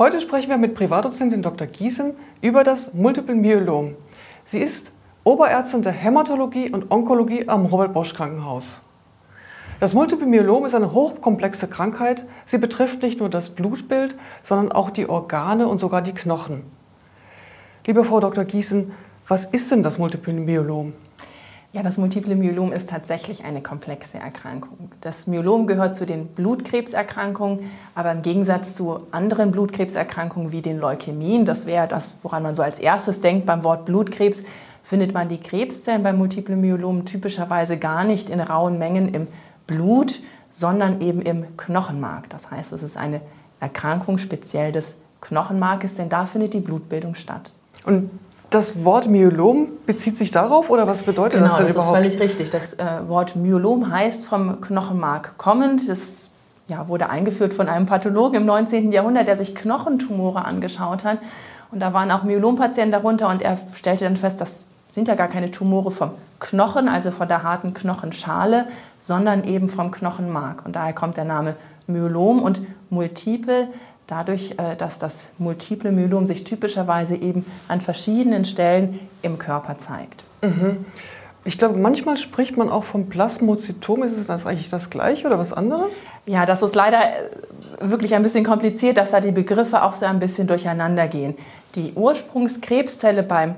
Heute sprechen wir mit Privatdozentin Dr. Giesen über das Multiple Myelom. Sie ist Oberärztin der Hämatologie und Onkologie am Robert Bosch Krankenhaus. Das Multiple Myelom ist eine hochkomplexe Krankheit. Sie betrifft nicht nur das Blutbild, sondern auch die Organe und sogar die Knochen. Liebe Frau Dr. Giesen, was ist denn das Multiple Myelom? Ja, das Multiple Myelom ist tatsächlich eine komplexe Erkrankung. Das Myelom gehört zu den Blutkrebserkrankungen, aber im Gegensatz zu anderen Blutkrebserkrankungen wie den Leukämien, das wäre das, woran man so als erstes denkt beim Wort Blutkrebs, findet man die Krebszellen beim Multiple Myelom typischerweise gar nicht in rauen Mengen im Blut, sondern eben im Knochenmark. Das heißt, es ist eine Erkrankung speziell des Knochenmarkes, denn da findet die Blutbildung statt. Und das Wort Myelom bezieht sich darauf oder was bedeutet genau, das denn das überhaupt? Das ist völlig richtig. Das äh, Wort Myelom heißt vom Knochenmark kommend. Das ja, wurde eingeführt von einem Pathologen im 19. Jahrhundert, der sich Knochentumore angeschaut hat. Und da waren auch Myelompatienten darunter und er stellte dann fest, das sind ja gar keine Tumore vom Knochen, also von der harten Knochenschale, sondern eben vom Knochenmark. Und daher kommt der Name Myelom und Multiple dadurch, äh, dass das multiple Myelom sich typischerweise eben an verschiedenen Stellen im Körper zeigt. Mhm. Ich glaube, manchmal spricht man auch vom Plasmozytom. Ist das eigentlich das gleiche oder was anderes? Ja, das ist leider äh, wirklich ein bisschen kompliziert, dass da die Begriffe auch so ein bisschen durcheinander gehen. Die Ursprungskrebszelle beim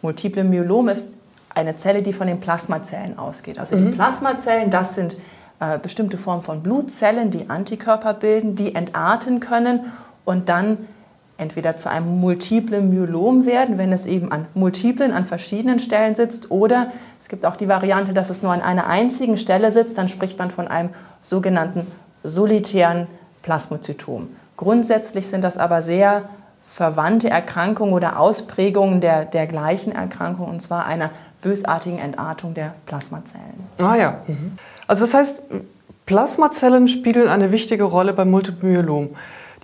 Multiple Myelom ist eine Zelle, die von den Plasmazellen ausgeht. Also mhm. die Plasmazellen, das sind äh, bestimmte Formen von Blutzellen, die Antikörper bilden, die entarten können und dann entweder zu einem multiplen Myelom werden, wenn es eben an multiplen, an verschiedenen Stellen sitzt, oder es gibt auch die Variante, dass es nur an einer einzigen Stelle sitzt, dann spricht man von einem sogenannten solitären Plasmozytom. Grundsätzlich sind das aber sehr verwandte Erkrankungen oder Ausprägungen der, der gleichen Erkrankung, und zwar einer bösartigen Entartung der Plasmazellen. Ah ja. Mhm. Also das heißt, Plasmazellen spielen eine wichtige Rolle beim Multiple Myelom.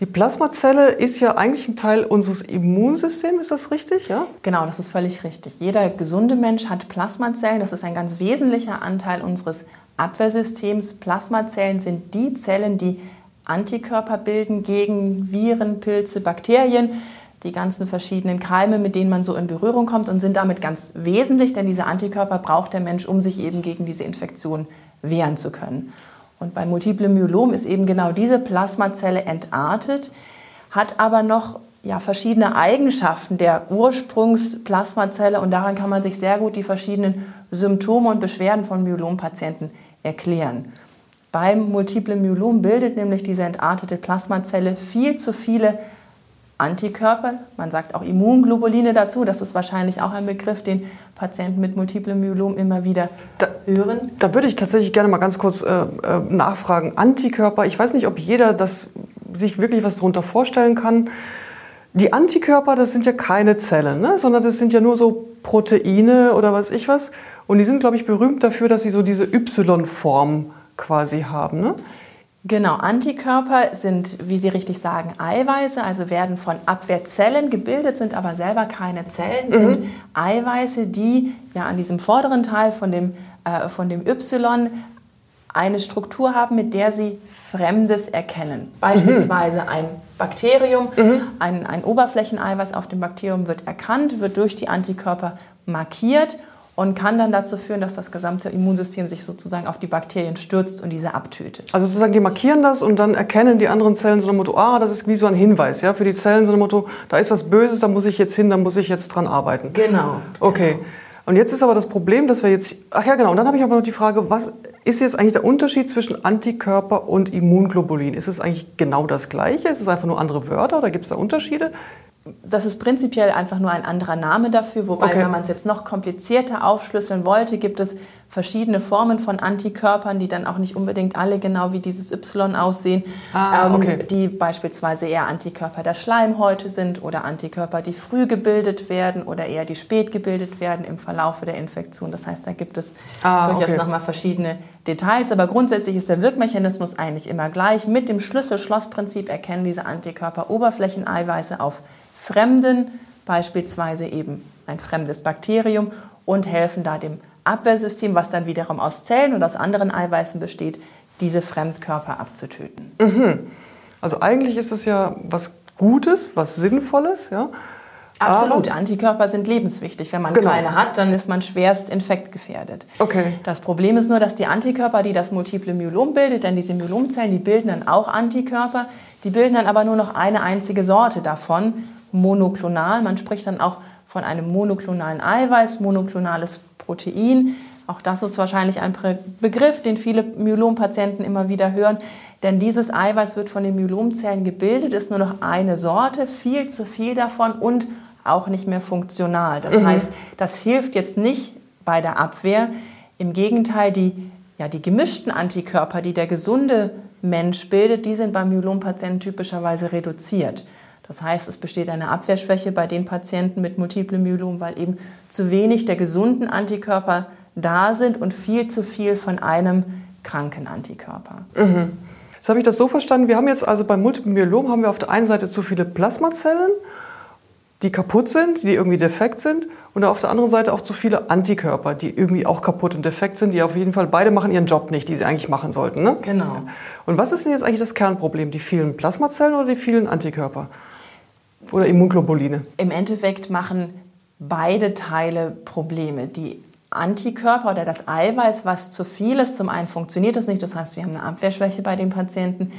Die Plasmazelle ist ja eigentlich ein Teil unseres Immunsystems, ist das richtig? Ja? Genau, das ist völlig richtig. Jeder gesunde Mensch hat Plasmazellen. Das ist ein ganz wesentlicher Anteil unseres Abwehrsystems. Plasmazellen sind die Zellen, die Antikörper bilden gegen Viren, Pilze, Bakterien, die ganzen verschiedenen Keime, mit denen man so in Berührung kommt und sind damit ganz wesentlich, denn diese Antikörper braucht der Mensch, um sich eben gegen diese Infektion wehren zu können. Und bei Multiple Myelom ist eben genau diese Plasmazelle entartet, hat aber noch ja, verschiedene Eigenschaften der Ursprungsplasmazelle und daran kann man sich sehr gut die verschiedenen Symptome und Beschwerden von Myelompatienten erklären. Beim Multiple Myelom bildet nämlich diese entartete Plasmazelle viel zu viele Antikörper, man sagt auch Immunglobuline dazu, das ist wahrscheinlich auch ein Begriff, den Patienten mit multiplem Myelom immer wieder da, hören. Da würde ich tatsächlich gerne mal ganz kurz äh, äh, nachfragen. Antikörper, ich weiß nicht, ob jeder das sich wirklich was darunter vorstellen kann. Die Antikörper, das sind ja keine Zellen, ne? sondern das sind ja nur so Proteine oder was ich was. Und die sind, glaube ich, berühmt dafür, dass sie so diese Y-Form quasi haben. Ne? Genau, Antikörper sind, wie Sie richtig sagen, Eiweiße, also werden von Abwehrzellen gebildet, sind aber selber keine Zellen, mhm. sind Eiweiße, die ja an diesem vorderen Teil von dem, äh, von dem Y eine Struktur haben, mit der sie Fremdes erkennen. Beispielsweise mhm. ein Bakterium, mhm. ein, ein Oberflächeneiweiß auf dem Bakterium wird erkannt, wird durch die Antikörper markiert und kann dann dazu führen, dass das gesamte Immunsystem sich sozusagen auf die Bakterien stürzt und diese abtötet. Also sozusagen, die markieren das und dann erkennen die anderen Zellen so ein Motto, ah, das ist wie so ein Hinweis, ja, für die Zellen so ein Motto, da ist was Böses, da muss ich jetzt hin, da muss ich jetzt dran arbeiten. Genau. Okay. Genau. Und jetzt ist aber das Problem, dass wir jetzt, ach ja genau, und dann habe ich aber noch die Frage, was ist jetzt eigentlich der Unterschied zwischen Antikörper und Immunglobulin? Ist es eigentlich genau das Gleiche? Ist es einfach nur andere Wörter oder gibt es da Unterschiede? Das ist prinzipiell einfach nur ein anderer Name dafür, wobei, okay. wenn man es jetzt noch komplizierter aufschlüsseln wollte, gibt es verschiedene Formen von Antikörpern, die dann auch nicht unbedingt alle genau wie dieses Y aussehen, ah, ähm, okay. die beispielsweise eher Antikörper der Schleimhäute sind oder Antikörper, die früh gebildet werden oder eher die spät gebildet werden im Verlaufe der Infektion. Das heißt, da gibt es ah, durchaus okay. nochmal verschiedene Details, aber grundsätzlich ist der Wirkmechanismus eigentlich immer gleich. Mit dem Schlüssel-Schloss-Prinzip erkennen diese Antikörper Oberflächeneiweiße auf Fremden, beispielsweise eben ein fremdes Bakterium, und helfen da dem Abwehrsystem, was dann wiederum aus Zellen und aus anderen Eiweißen besteht, diese Fremdkörper abzutöten. Mhm. Also eigentlich ist es ja was Gutes, was Sinnvolles, ja. Absolut, Aber, Antikörper sind lebenswichtig. Wenn man genau. keine hat, dann ist man schwerst infektgefährdet. Okay. Das Problem ist nur, dass die Antikörper, die das multiple Myelom bildet, denn diese Myelomzellen, die bilden dann auch Antikörper, die bilden dann aber nur noch eine einzige Sorte davon, monoklonal. Man spricht dann auch von einem monoklonalen Eiweiß, monoklonales Protein. Auch das ist wahrscheinlich ein Begriff, den viele Myelompatienten immer wieder hören. Denn dieses Eiweiß wird von den Myelomzellen gebildet, ist nur noch eine Sorte, viel zu viel davon und auch nicht mehr funktional. Das mhm. heißt, das hilft jetzt nicht bei der Abwehr. Im Gegenteil, die, ja, die gemischten Antikörper, die der gesunde Mensch bildet, die sind beim Myelompatienten typischerweise reduziert. Das heißt, es besteht eine Abwehrschwäche bei den Patienten mit multiplem Myelom, weil eben zu wenig der gesunden Antikörper da sind und viel zu viel von einem kranken Antikörper. Mhm. Jetzt habe ich das so verstanden, wir haben jetzt also beim Multiple Myelom haben wir auf der einen Seite zu viele Plasmazellen die kaputt sind, die irgendwie defekt sind und auf der anderen Seite auch zu viele Antikörper, die irgendwie auch kaputt und defekt sind, die auf jeden Fall beide machen ihren Job nicht, die sie eigentlich machen sollten. Ne? Genau. Und was ist denn jetzt eigentlich das Kernproblem? Die vielen Plasmazellen oder die vielen Antikörper? Oder Immunglobuline? Im Endeffekt machen beide Teile Probleme. Die Antikörper oder das Eiweiß, was zu viel ist, zum einen funktioniert das nicht, das heißt, wir haben eine Abwehrschwäche bei den Patienten.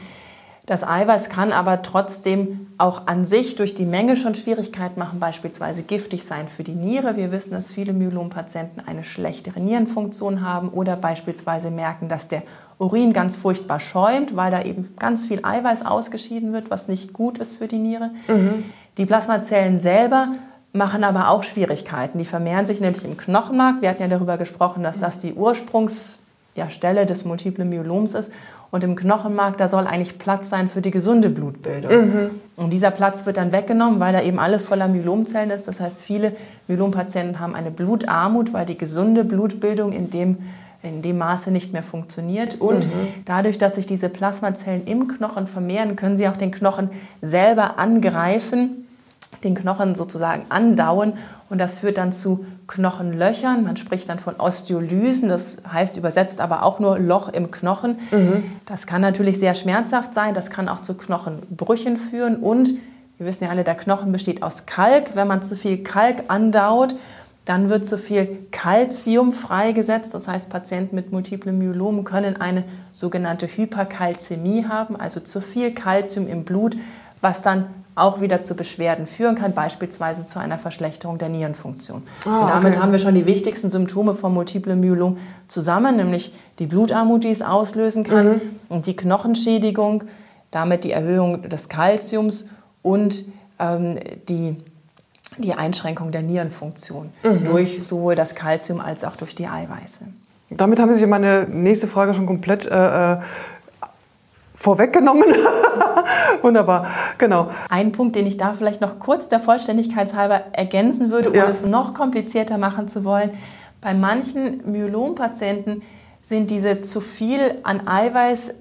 Das Eiweiß kann aber trotzdem auch an sich durch die Menge schon Schwierigkeiten machen, beispielsweise giftig sein für die Niere. Wir wissen, dass viele Myelompatienten eine schlechtere Nierenfunktion haben oder beispielsweise merken, dass der Urin ganz furchtbar schäumt, weil da eben ganz viel Eiweiß ausgeschieden wird, was nicht gut ist für die Niere. Mhm. Die Plasmazellen selber machen aber auch Schwierigkeiten. Die vermehren sich nämlich im Knochenmark. Wir hatten ja darüber gesprochen, dass das die Ursprungsstelle ja, des multiplen Myeloms ist. Und im Knochenmark, da soll eigentlich Platz sein für die gesunde Blutbildung. Mhm. Und dieser Platz wird dann weggenommen, weil da eben alles voller Myelomzellen ist. Das heißt, viele Myelompatienten haben eine Blutarmut, weil die gesunde Blutbildung in dem, in dem Maße nicht mehr funktioniert. Und mhm. dadurch, dass sich diese Plasmazellen im Knochen vermehren, können sie auch den Knochen selber angreifen den Knochen sozusagen andauen und das führt dann zu Knochenlöchern. Man spricht dann von Osteolysen, das heißt übersetzt aber auch nur Loch im Knochen. Mhm. Das kann natürlich sehr schmerzhaft sein, das kann auch zu Knochenbrüchen führen und wir wissen ja alle, der Knochen besteht aus Kalk. Wenn man zu viel Kalk andaut, dann wird zu viel Kalzium freigesetzt. Das heißt, Patienten mit multiplem Myelom können eine sogenannte Hyperkalzämie haben, also zu viel Kalzium im Blut, was dann auch wieder zu Beschwerden führen kann, beispielsweise zu einer Verschlechterung der Nierenfunktion. Oh, und damit okay. haben wir schon die wichtigsten Symptome von multiplem Myelom zusammen, nämlich die Blutarmut, die es auslösen kann, mhm. und die Knochenschädigung, damit die Erhöhung des Kalziums und ähm, die, die Einschränkung der Nierenfunktion mhm. durch sowohl das Kalzium als auch durch die Eiweiße. Damit haben Sie meine nächste Frage schon komplett äh, äh vorweggenommen. Wunderbar, genau. Ein Punkt, den ich da vielleicht noch kurz der Vollständigkeit halber ergänzen würde, ohne ja. es noch komplizierter machen zu wollen. Bei manchen Myelompatienten sind diese zu viel an Eiweiß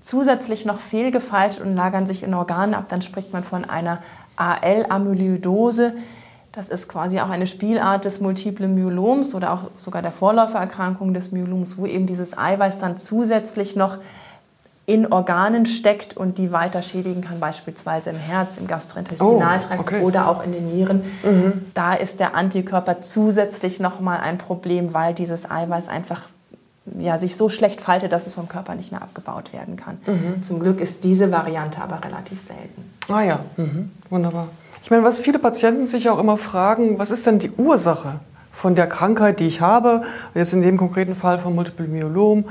zusätzlich noch fehlgefaltet und lagern sich in Organen ab. Dann spricht man von einer AL-Amyloidose. Das ist quasi auch eine Spielart des multiplen Myeloms oder auch sogar der Vorläufererkrankung des Myeloms, wo eben dieses Eiweiß dann zusätzlich noch in Organen steckt und die weiter schädigen kann, beispielsweise im Herz, im Gastrointestinaltrakt oh, okay. oder auch in den Nieren. Mhm. Da ist der Antikörper zusätzlich nochmal ein Problem, weil dieses Eiweiß einfach ja, sich so schlecht faltet, dass es vom Körper nicht mehr abgebaut werden kann. Mhm. Zum Glück ist diese Variante aber relativ selten. Ah ja, mhm. wunderbar. Ich meine, was viele Patienten sich auch immer fragen, was ist denn die Ursache von der Krankheit, die ich habe, jetzt in dem konkreten Fall von Multiple Myelom,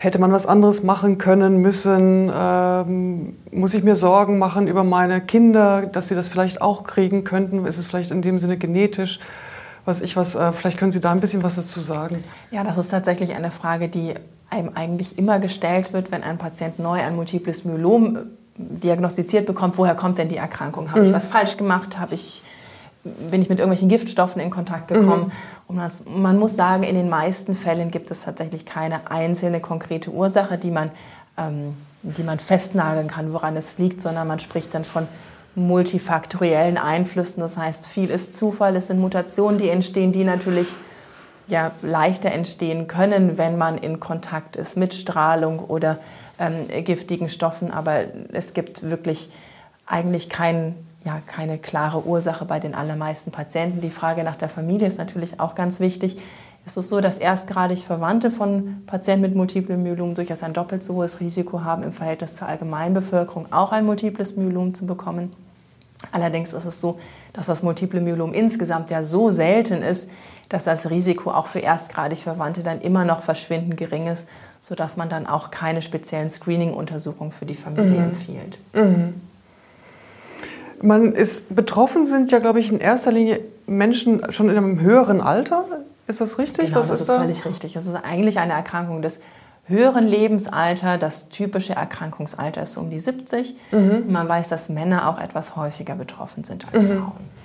Hätte man was anderes machen können, müssen? Ähm, muss ich mir Sorgen machen über meine Kinder, dass sie das vielleicht auch kriegen könnten? Ist es vielleicht in dem Sinne genetisch? Was ich was, äh, vielleicht können Sie da ein bisschen was dazu sagen. Ja, das ist tatsächlich eine Frage, die einem eigentlich immer gestellt wird, wenn ein Patient neu ein multiples Myelom äh, diagnostiziert bekommt. Woher kommt denn die Erkrankung? Habe mhm. ich was falsch gemacht? Habe ich bin ich mit irgendwelchen Giftstoffen in Kontakt gekommen. Mhm. Und das, man muss sagen, in den meisten Fällen gibt es tatsächlich keine einzelne konkrete Ursache, die man, ähm, die man festnageln kann, woran es liegt, sondern man spricht dann von multifaktoriellen Einflüssen. Das heißt, viel ist Zufall, es sind Mutationen, die entstehen, die natürlich ja, leichter entstehen können, wenn man in Kontakt ist mit Strahlung oder ähm, giftigen Stoffen. Aber es gibt wirklich eigentlich kein, ja, keine klare Ursache bei den allermeisten Patienten. Die Frage nach der Familie ist natürlich auch ganz wichtig. Es ist so, dass erstgradig Verwandte von Patienten mit multiplem Myelom durchaus ein doppelt so hohes Risiko haben, im Verhältnis zur Allgemeinbevölkerung auch ein multiples Myelom zu bekommen. Allerdings ist es so, dass das multiple Myelom insgesamt ja so selten ist, dass das Risiko auch für erstgradig Verwandte dann immer noch verschwindend gering ist, sodass man dann auch keine speziellen Screening-Untersuchungen für die Familie mhm. empfiehlt. Mhm. Man ist betroffen sind ja, glaube ich, in erster Linie Menschen schon in einem höheren Alter. Ist das richtig? Genau, Was das ist, da? völlig richtig. Das ist eigentlich eine Erkrankung des höheren Lebensalter. Das typische Erkrankungsalter ist um die 70. Mhm. Man weiß, dass Männer auch etwas häufiger betroffen sind als mhm. Frauen.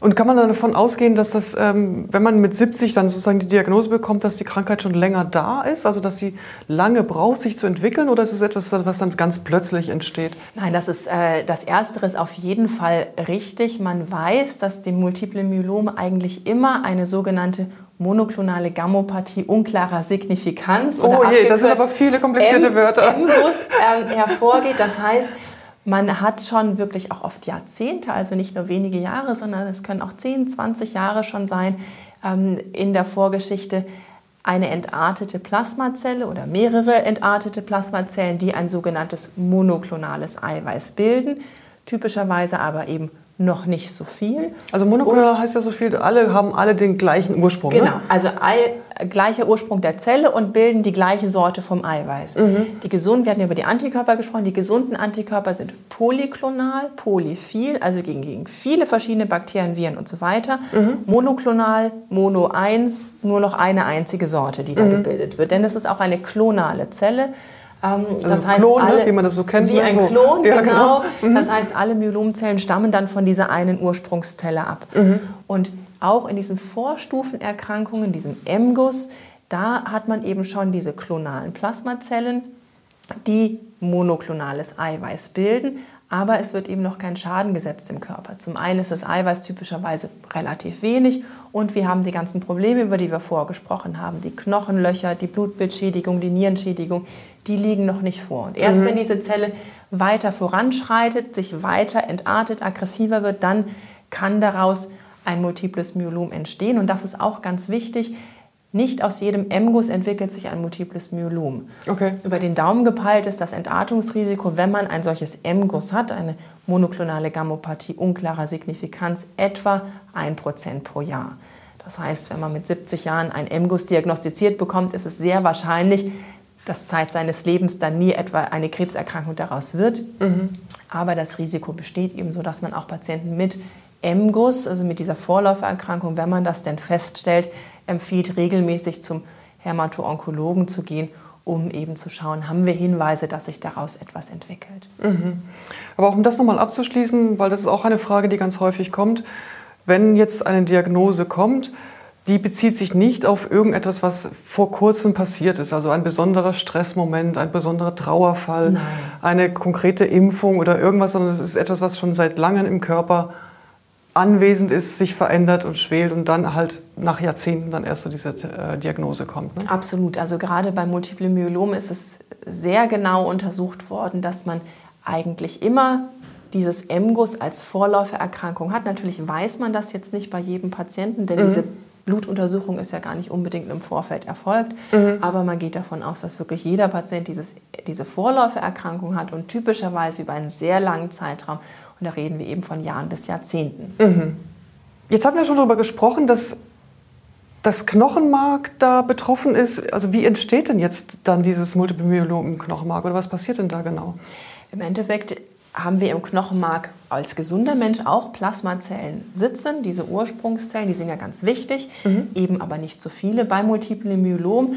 Und kann man dann davon ausgehen, dass das, ähm, wenn man mit 70 dann sozusagen die Diagnose bekommt, dass die Krankheit schon länger da ist, also dass sie lange braucht, sich zu entwickeln, oder ist es etwas, was dann ganz plötzlich entsteht? Nein, das ist äh, das Erstere ist auf jeden Fall richtig. Man weiß, dass die Multiple Myelom eigentlich immer eine sogenannte monoklonale Gammopathie unklarer Signifikanz oh je, das sind aber viele komplizierte M Wörter. MGUS äh, hervorgeht. Das heißt, man hat schon wirklich auch oft Jahrzehnte, also nicht nur wenige Jahre, sondern es können auch 10, 20 Jahre schon sein, ähm, in der Vorgeschichte eine entartete Plasmazelle oder mehrere entartete Plasmazellen, die ein sogenanntes monoklonales Eiweiß bilden, typischerweise aber eben noch nicht so viel. Also monoklonal heißt ja so viel, alle haben alle den gleichen Ursprung. Genau, ne? also Ei, gleicher Ursprung der Zelle und bilden die gleiche Sorte vom Eiweiß. Mhm. Die gesunden, wir hatten ja über die Antikörper gesprochen, die gesunden Antikörper sind polyklonal, polyphil, also gegen, gegen viele verschiedene Bakterien, Viren und so weiter. Mhm. Monoklonal, Mono 1, nur noch eine einzige Sorte, die da mhm. gebildet wird. Denn es ist auch eine klonale Zelle. Ähm, also das heißt, Klon, ne, alle, wie man das so kennt. Wie ne, ein so. Klon, ja, genau. genau. Mhm. Das heißt, alle Myelomzellen stammen dann von dieser einen Ursprungszelle ab. Mhm. Und auch in diesen Vorstufenerkrankungen, diesem MGUS, da hat man eben schon diese klonalen Plasmazellen, die monoklonales Eiweiß bilden, aber es wird eben noch kein Schaden gesetzt im Körper. Zum einen ist das Eiweiß typischerweise relativ wenig und wir haben die ganzen Probleme, über die wir vorher gesprochen haben, die Knochenlöcher, die Blutbildschädigung, die Nierenschädigung, die liegen noch nicht vor. Und erst mhm. wenn diese Zelle weiter voranschreitet, sich weiter entartet, aggressiver wird, dann kann daraus ein multiples Myelom entstehen. Und das ist auch ganz wichtig. Nicht aus jedem MGUS entwickelt sich ein multiples Myelom. Okay. Über den Daumen gepeilt ist das Entartungsrisiko, wenn man ein solches MGUS hat, eine monoklonale Gammopathie unklarer Signifikanz, etwa 1% pro Jahr. Das heißt, wenn man mit 70 Jahren ein MGUS diagnostiziert bekommt, ist es sehr wahrscheinlich, dass Zeit seines Lebens dann nie etwa eine Krebserkrankung daraus wird. Mhm. Aber das Risiko besteht eben so, dass man auch Patienten mit MGUS, also mit dieser Vorläufererkrankung, wenn man das denn feststellt, empfiehlt, regelmäßig zum Hämato-Onkologen zu gehen, um eben zu schauen, haben wir Hinweise, dass sich daraus etwas entwickelt. Mhm. Aber auch um das nochmal abzuschließen, weil das ist auch eine Frage, die ganz häufig kommt, wenn jetzt eine Diagnose kommt, die bezieht sich nicht auf irgendetwas, was vor kurzem passiert ist, also ein besonderer Stressmoment, ein besonderer Trauerfall, Nein. eine konkrete Impfung oder irgendwas, sondern es ist etwas, was schon seit langem im Körper anwesend ist, sich verändert und schwelt und dann halt nach Jahrzehnten dann erst so diese äh, Diagnose kommt. Ne? Absolut. Also gerade bei Multiple Myelom ist es sehr genau untersucht worden, dass man eigentlich immer dieses MGUS als Vorläufererkrankung hat. Natürlich weiß man das jetzt nicht bei jedem Patienten, denn mhm. diese Blutuntersuchung ist ja gar nicht unbedingt im Vorfeld erfolgt, mhm. aber man geht davon aus, dass wirklich jeder Patient dieses, diese Vorläufererkrankung hat und typischerweise über einen sehr langen Zeitraum. Und da reden wir eben von Jahren bis Jahrzehnten. Mhm. Jetzt hatten wir schon darüber gesprochen, dass das Knochenmark da betroffen ist. Also wie entsteht denn jetzt dann dieses Multiple Myelom im Knochenmark oder was passiert denn da genau? Im Endeffekt haben wir im Knochenmark als gesunder Mensch auch Plasmazellen sitzen. Diese Ursprungszellen, die sind ja ganz wichtig, mhm. eben aber nicht so viele. Bei Multiple Myelom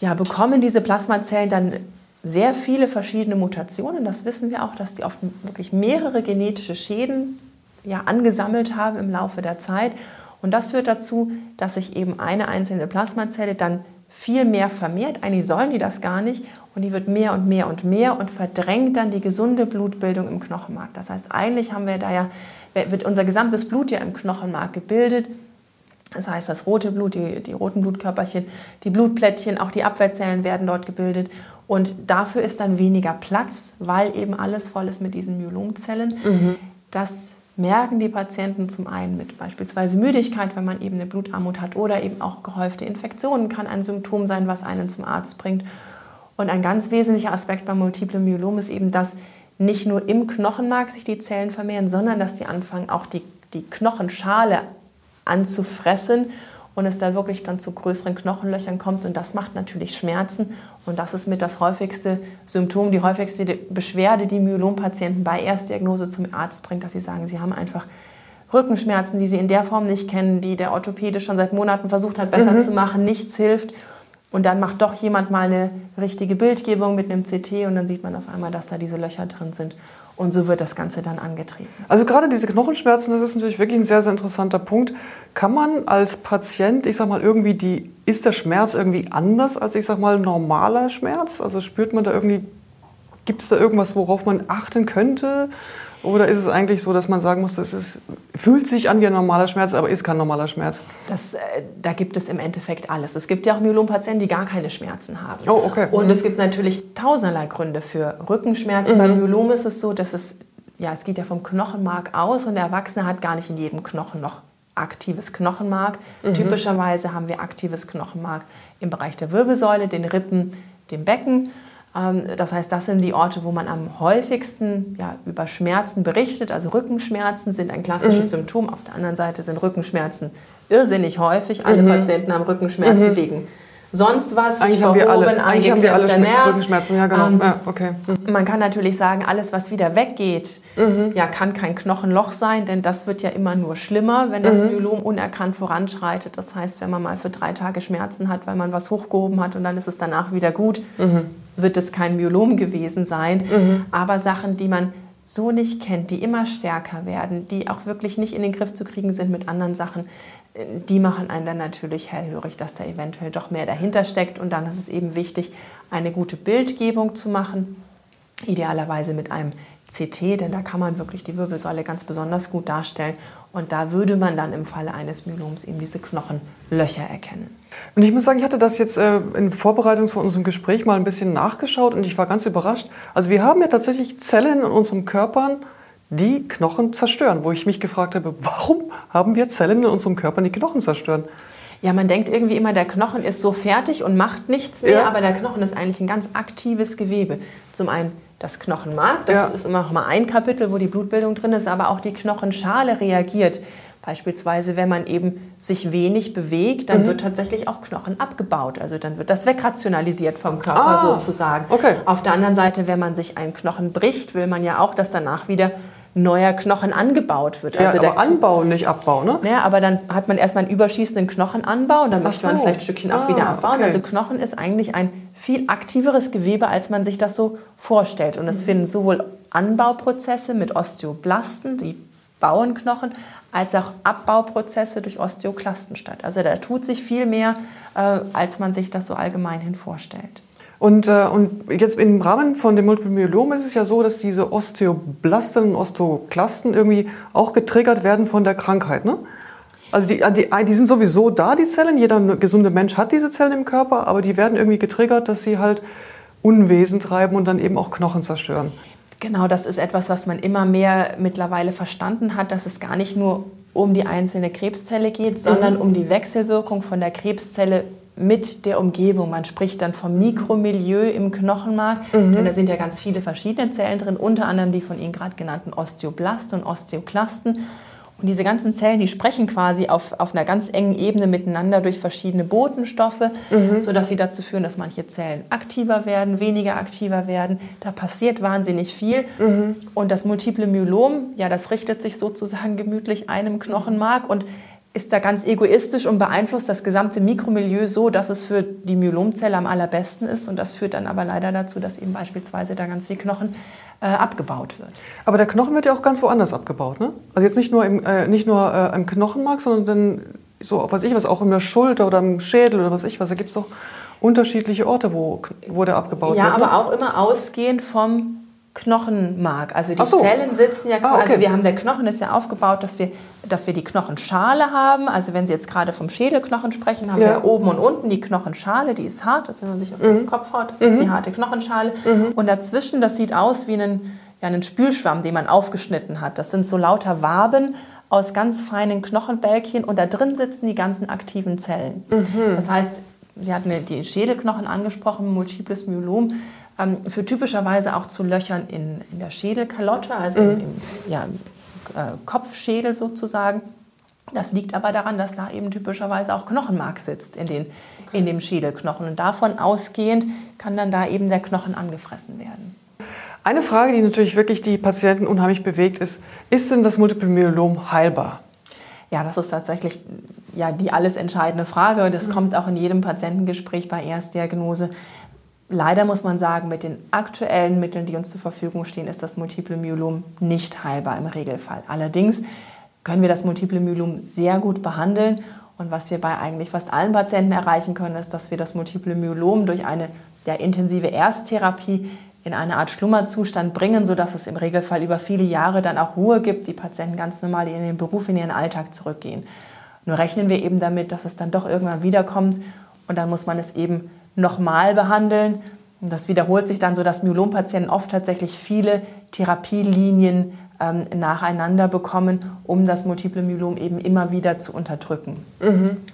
ja, bekommen diese Plasmazellen dann sehr viele verschiedene Mutationen. Das wissen wir auch, dass die oft wirklich mehrere genetische Schäden ja, angesammelt haben im Laufe der Zeit. Und das führt dazu, dass sich eben eine einzelne Plasmazelle dann viel mehr vermehrt. Eigentlich sollen die das gar nicht. Und die wird mehr und mehr und mehr und verdrängt dann die gesunde Blutbildung im Knochenmark. Das heißt, eigentlich haben wir da ja, wird unser gesamtes Blut ja im Knochenmark gebildet. Das heißt, das rote Blut, die, die roten Blutkörperchen, die Blutplättchen, auch die Abwehrzellen werden dort gebildet. Und dafür ist dann weniger Platz, weil eben alles voll ist mit diesen Myelomzellen. Mhm. Das merken die Patienten zum einen mit beispielsweise Müdigkeit, wenn man eben eine Blutarmut hat oder eben auch gehäufte Infektionen kann ein Symptom sein, was einen zum Arzt bringt. Und ein ganz wesentlicher Aspekt beim Multiplen Myelom ist eben, dass nicht nur im Knochenmark sich die Zellen vermehren, sondern dass sie anfangen, auch die, die Knochenschale anzufressen und es da wirklich dann zu größeren Knochenlöchern kommt. Und das macht natürlich Schmerzen. Und das ist mit das häufigste Symptom, die häufigste Beschwerde, die Myelompatienten bei Erstdiagnose zum Arzt bringt, dass sie sagen, sie haben einfach Rückenschmerzen, die sie in der Form nicht kennen, die der Orthopäde schon seit Monaten versucht hat, besser mhm. zu machen, nichts hilft. Und dann macht doch jemand mal eine richtige Bildgebung mit einem CT und dann sieht man auf einmal, dass da diese Löcher drin sind. Und so wird das Ganze dann angetrieben. Also gerade diese Knochenschmerzen, das ist natürlich wirklich ein sehr, sehr interessanter Punkt. Kann man als Patient, ich sag mal, irgendwie die, ist der Schmerz irgendwie anders als, ich sag mal, normaler Schmerz? Also spürt man da irgendwie, gibt es da irgendwas, worauf man achten könnte? Oder ist es eigentlich so, dass man sagen muss, das ist, fühlt sich an wie ein normaler Schmerz, aber ist kein normaler Schmerz? Das, äh, da gibt es im Endeffekt alles. Es gibt ja auch Myelompatienten, die gar keine Schmerzen haben. Oh, okay. Und mhm. es gibt natürlich tausenderlei Gründe für Rückenschmerzen. Mhm. Beim Myelom ist es so, dass es, ja, es geht ja vom Knochenmark aus und der Erwachsene hat gar nicht in jedem Knochen noch aktives Knochenmark. Mhm. Typischerweise haben wir aktives Knochenmark im Bereich der Wirbelsäule, den Rippen, dem Becken. Ähm, das heißt, das sind die Orte, wo man am häufigsten ja, über Schmerzen berichtet. Also Rückenschmerzen sind ein klassisches mhm. Symptom. Auf der anderen Seite sind Rückenschmerzen irrsinnig häufig. Alle mhm. Patienten haben Rückenschmerzen mhm. wegen sonst was, eigentlich verhoben, haben wir alle, eigentlich haben wir alle Nerv. Rückenschmerzen, ja genau. Ähm, ja, okay. Mhm. Man kann natürlich sagen, alles, was wieder weggeht, mhm. ja, kann kein Knochenloch sein, denn das wird ja immer nur schlimmer, wenn das mhm. Myelom unerkannt voranschreitet. Das heißt, wenn man mal für drei Tage Schmerzen hat, weil man was hochgehoben hat und dann ist es danach wieder gut, mhm. Wird es kein Myelom gewesen sein. Mhm. Aber Sachen, die man so nicht kennt, die immer stärker werden, die auch wirklich nicht in den Griff zu kriegen sind mit anderen Sachen, die machen einen dann natürlich hellhörig, dass da eventuell doch mehr dahinter steckt. Und dann ist es eben wichtig, eine gute Bildgebung zu machen, idealerweise mit einem CT, denn da kann man wirklich die Wirbelsäule ganz besonders gut darstellen. Und da würde man dann im Falle eines Myeloms eben diese Knochenlöcher erkennen. Und ich muss sagen, ich hatte das jetzt äh, in Vorbereitung von unserem Gespräch mal ein bisschen nachgeschaut und ich war ganz überrascht. Also wir haben ja tatsächlich Zellen in unserem Körper, die Knochen zerstören, wo ich mich gefragt habe, warum haben wir Zellen in unserem Körper, die Knochen zerstören? Ja, man denkt irgendwie immer, der Knochen ist so fertig und macht nichts mehr, ja. aber der Knochen ist eigentlich ein ganz aktives Gewebe. Zum einen das Knochenmark, das ja. ist immer noch mal ein Kapitel, wo die Blutbildung drin ist, aber auch die Knochenschale reagiert. Beispielsweise, wenn man eben sich wenig bewegt, dann mhm. wird tatsächlich auch Knochen abgebaut. Also dann wird das wegrationalisiert vom Körper ah, sozusagen. Okay. Auf der anderen Seite, wenn man sich einen Knochen bricht, will man ja auch, dass danach wieder neuer Knochen angebaut wird. Also ja, aber Anbau, nicht Abbau, ne? Ja, aber dann hat man erstmal einen überschießenden Knochenanbau und dann möchte so. man vielleicht ein Stückchen ah, auch wieder abbauen. Okay. Also Knochen ist eigentlich ein viel aktiveres Gewebe, als man sich das so vorstellt. Und es mhm. finden sowohl Anbauprozesse mit Osteoblasten, die bauen Knochen, als auch Abbauprozesse durch Osteoklasten statt. Also da tut sich viel mehr, äh, als man sich das so allgemein hin vorstellt. Und, äh, und jetzt im Rahmen von dem Multiple Myelom ist es ja so, dass diese Osteoblasten und Osteoklasten irgendwie auch getriggert werden von der Krankheit. Ne? Also die, die, die sind sowieso da, die Zellen. Jeder gesunde Mensch hat diese Zellen im Körper, aber die werden irgendwie getriggert, dass sie halt Unwesen treiben und dann eben auch Knochen zerstören. Genau, das ist etwas, was man immer mehr mittlerweile verstanden hat, dass es gar nicht nur um die einzelne Krebszelle geht, sondern mhm. um die Wechselwirkung von der Krebszelle mit der Umgebung. Man spricht dann vom Mikromilieu im Knochenmark, mhm. denn da sind ja ganz viele verschiedene Zellen drin, unter anderem die von Ihnen gerade genannten Osteoblasten und Osteoklasten. Und diese ganzen Zellen, die sprechen quasi auf, auf einer ganz engen Ebene miteinander durch verschiedene Botenstoffe, mhm. sodass sie dazu führen, dass manche Zellen aktiver werden, weniger aktiver werden. Da passiert wahnsinnig viel. Mhm. Und das multiple Myelom, ja, das richtet sich sozusagen gemütlich einem Knochenmark und ist da ganz egoistisch und beeinflusst das gesamte Mikromilieu so, dass es für die Myelomzelle am allerbesten ist. Und das führt dann aber leider dazu, dass eben beispielsweise da ganz viel Knochen äh, abgebaut wird. Aber der Knochen wird ja auch ganz woanders abgebaut, ne? Also jetzt nicht nur im, äh, nicht nur, äh, im Knochenmark, sondern dann so, was ich was, auch in der Schulter oder im Schädel oder was ich was. Da gibt es doch unterschiedliche Orte, wo, wo der abgebaut ja, wird. Ja, aber ne? auch immer ausgehend vom Knochenmark. Also die so. Zellen sitzen ja Ah, quasi, okay. also wir haben der Knochen ist ja aufgebaut, dass wir, dass wir die Knochenschale haben. Also wenn Sie jetzt gerade vom Schädelknochen sprechen, haben Ja. wir oben und unten die Knochenschale, die ist hart. Also wenn man sich auf den Kopf haut, das ist die harte Knochenschale. Und dazwischen, das sieht aus wie einen, ja, einen Spülschwamm, den man aufgeschnitten hat. Das sind so lauter Waben aus ganz feinen Knochenbälkchen und da drin sitzen die ganzen aktiven Zellen. Das heißt, Sie hatten die Schädelknochen angesprochen, Multiples Myelom, ähm, führt typischerweise auch zu Löchern in, in der Schädelkalotte, also im, im ja, äh, Kopfschädel sozusagen. Das liegt aber daran, dass da eben typischerweise auch Knochenmark sitzt in, den, in dem Schädelknochen. Und davon ausgehend kann dann da eben der Knochen angefressen werden. Eine Frage, die natürlich wirklich die Patienten unheimlich bewegt, ist, ist denn das Multiple Myelom heilbar? Ja, das ist tatsächlich ja, die alles entscheidende Frage. Das kommt auch in jedem Patientengespräch bei Erstdiagnose. Leider muss man sagen, mit den aktuellen Mitteln, die uns zur Verfügung stehen, ist das Multiple Myelom nicht heilbar im Regelfall. Allerdings können wir das Multiple Myelom sehr gut behandeln. Und was wir bei eigentlich fast allen Patienten erreichen können, ist, dass wir das Multiple Myelom durch eine ja, intensive Ersttherapie in eine Art Schlummerzustand bringen, sodass es im Regelfall über viele Jahre dann auch Ruhe gibt, die Patienten ganz normal in ihren Beruf, in ihren Alltag zurückgehen. Nur rechnen wir eben damit, dass es dann doch irgendwann wiederkommt und dann muss man es eben nochmal behandeln. Und das wiederholt sich dann so, dass Myelompatienten oft tatsächlich viele Therapielinien ähm, nacheinander bekommen, um das Multiple Myelom eben immer wieder zu unterdrücken.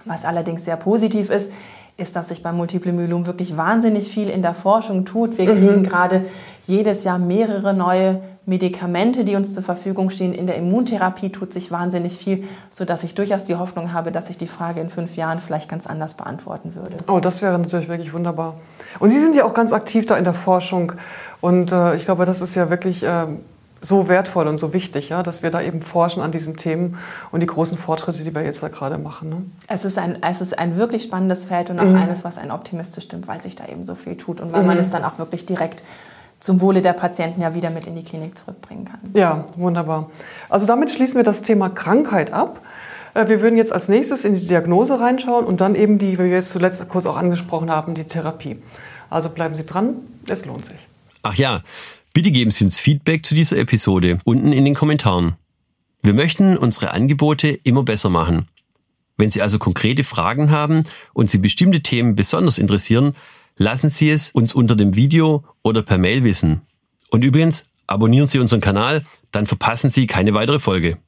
Was allerdings sehr positiv ist, ist, dass sich beim Multiple Myelom wirklich wahnsinnig viel in der Forschung tut. Wir kriegen gerade jedes Jahr mehrere neue Medikamente, die uns zur Verfügung stehen. In der Immuntherapie tut sich wahnsinnig viel, sodass ich durchaus die Hoffnung habe, dass ich die Frage in fünf Jahren vielleicht ganz anders beantworten würde. Oh, das wäre natürlich wirklich wunderbar. Und Sie sind ja auch ganz aktiv da in der Forschung. Und äh, ich glaube, das ist ja wirklich äh, so wertvoll und so wichtig, ja, dass wir da eben forschen an diesen Themen und die großen Fortschritte, die wir jetzt da gerade machen. Ne? Es ist, ein, es ist ein wirklich spannendes Feld und auch eines, was einen optimistisch stimmt, weil sich da eben so viel tut und weil man es dann auch wirklich direkt zum Wohle der Patienten ja wieder mit in die Klinik zurückbringen kann. Ja, wunderbar. Also damit schließen wir das Thema Krankheit ab. Äh, Wir würden jetzt als nächstes in die Diagnose reinschauen und dann eben die, wie wir jetzt zuletzt kurz auch angesprochen haben, die Therapie. Also bleiben Sie dran, es lohnt sich. Ach ja, bitte geben Sie uns Feedback zu dieser Episode unten in den Kommentaren. Wir möchten unsere Angebote immer besser machen. Wenn Sie also konkrete Fragen haben und Sie bestimmte Themen besonders interessieren, lassen Sie es uns unter dem Video oder per Mail wissen. Und übrigens, abonnieren Sie unseren Kanal, dann verpassen Sie keine weitere Folge.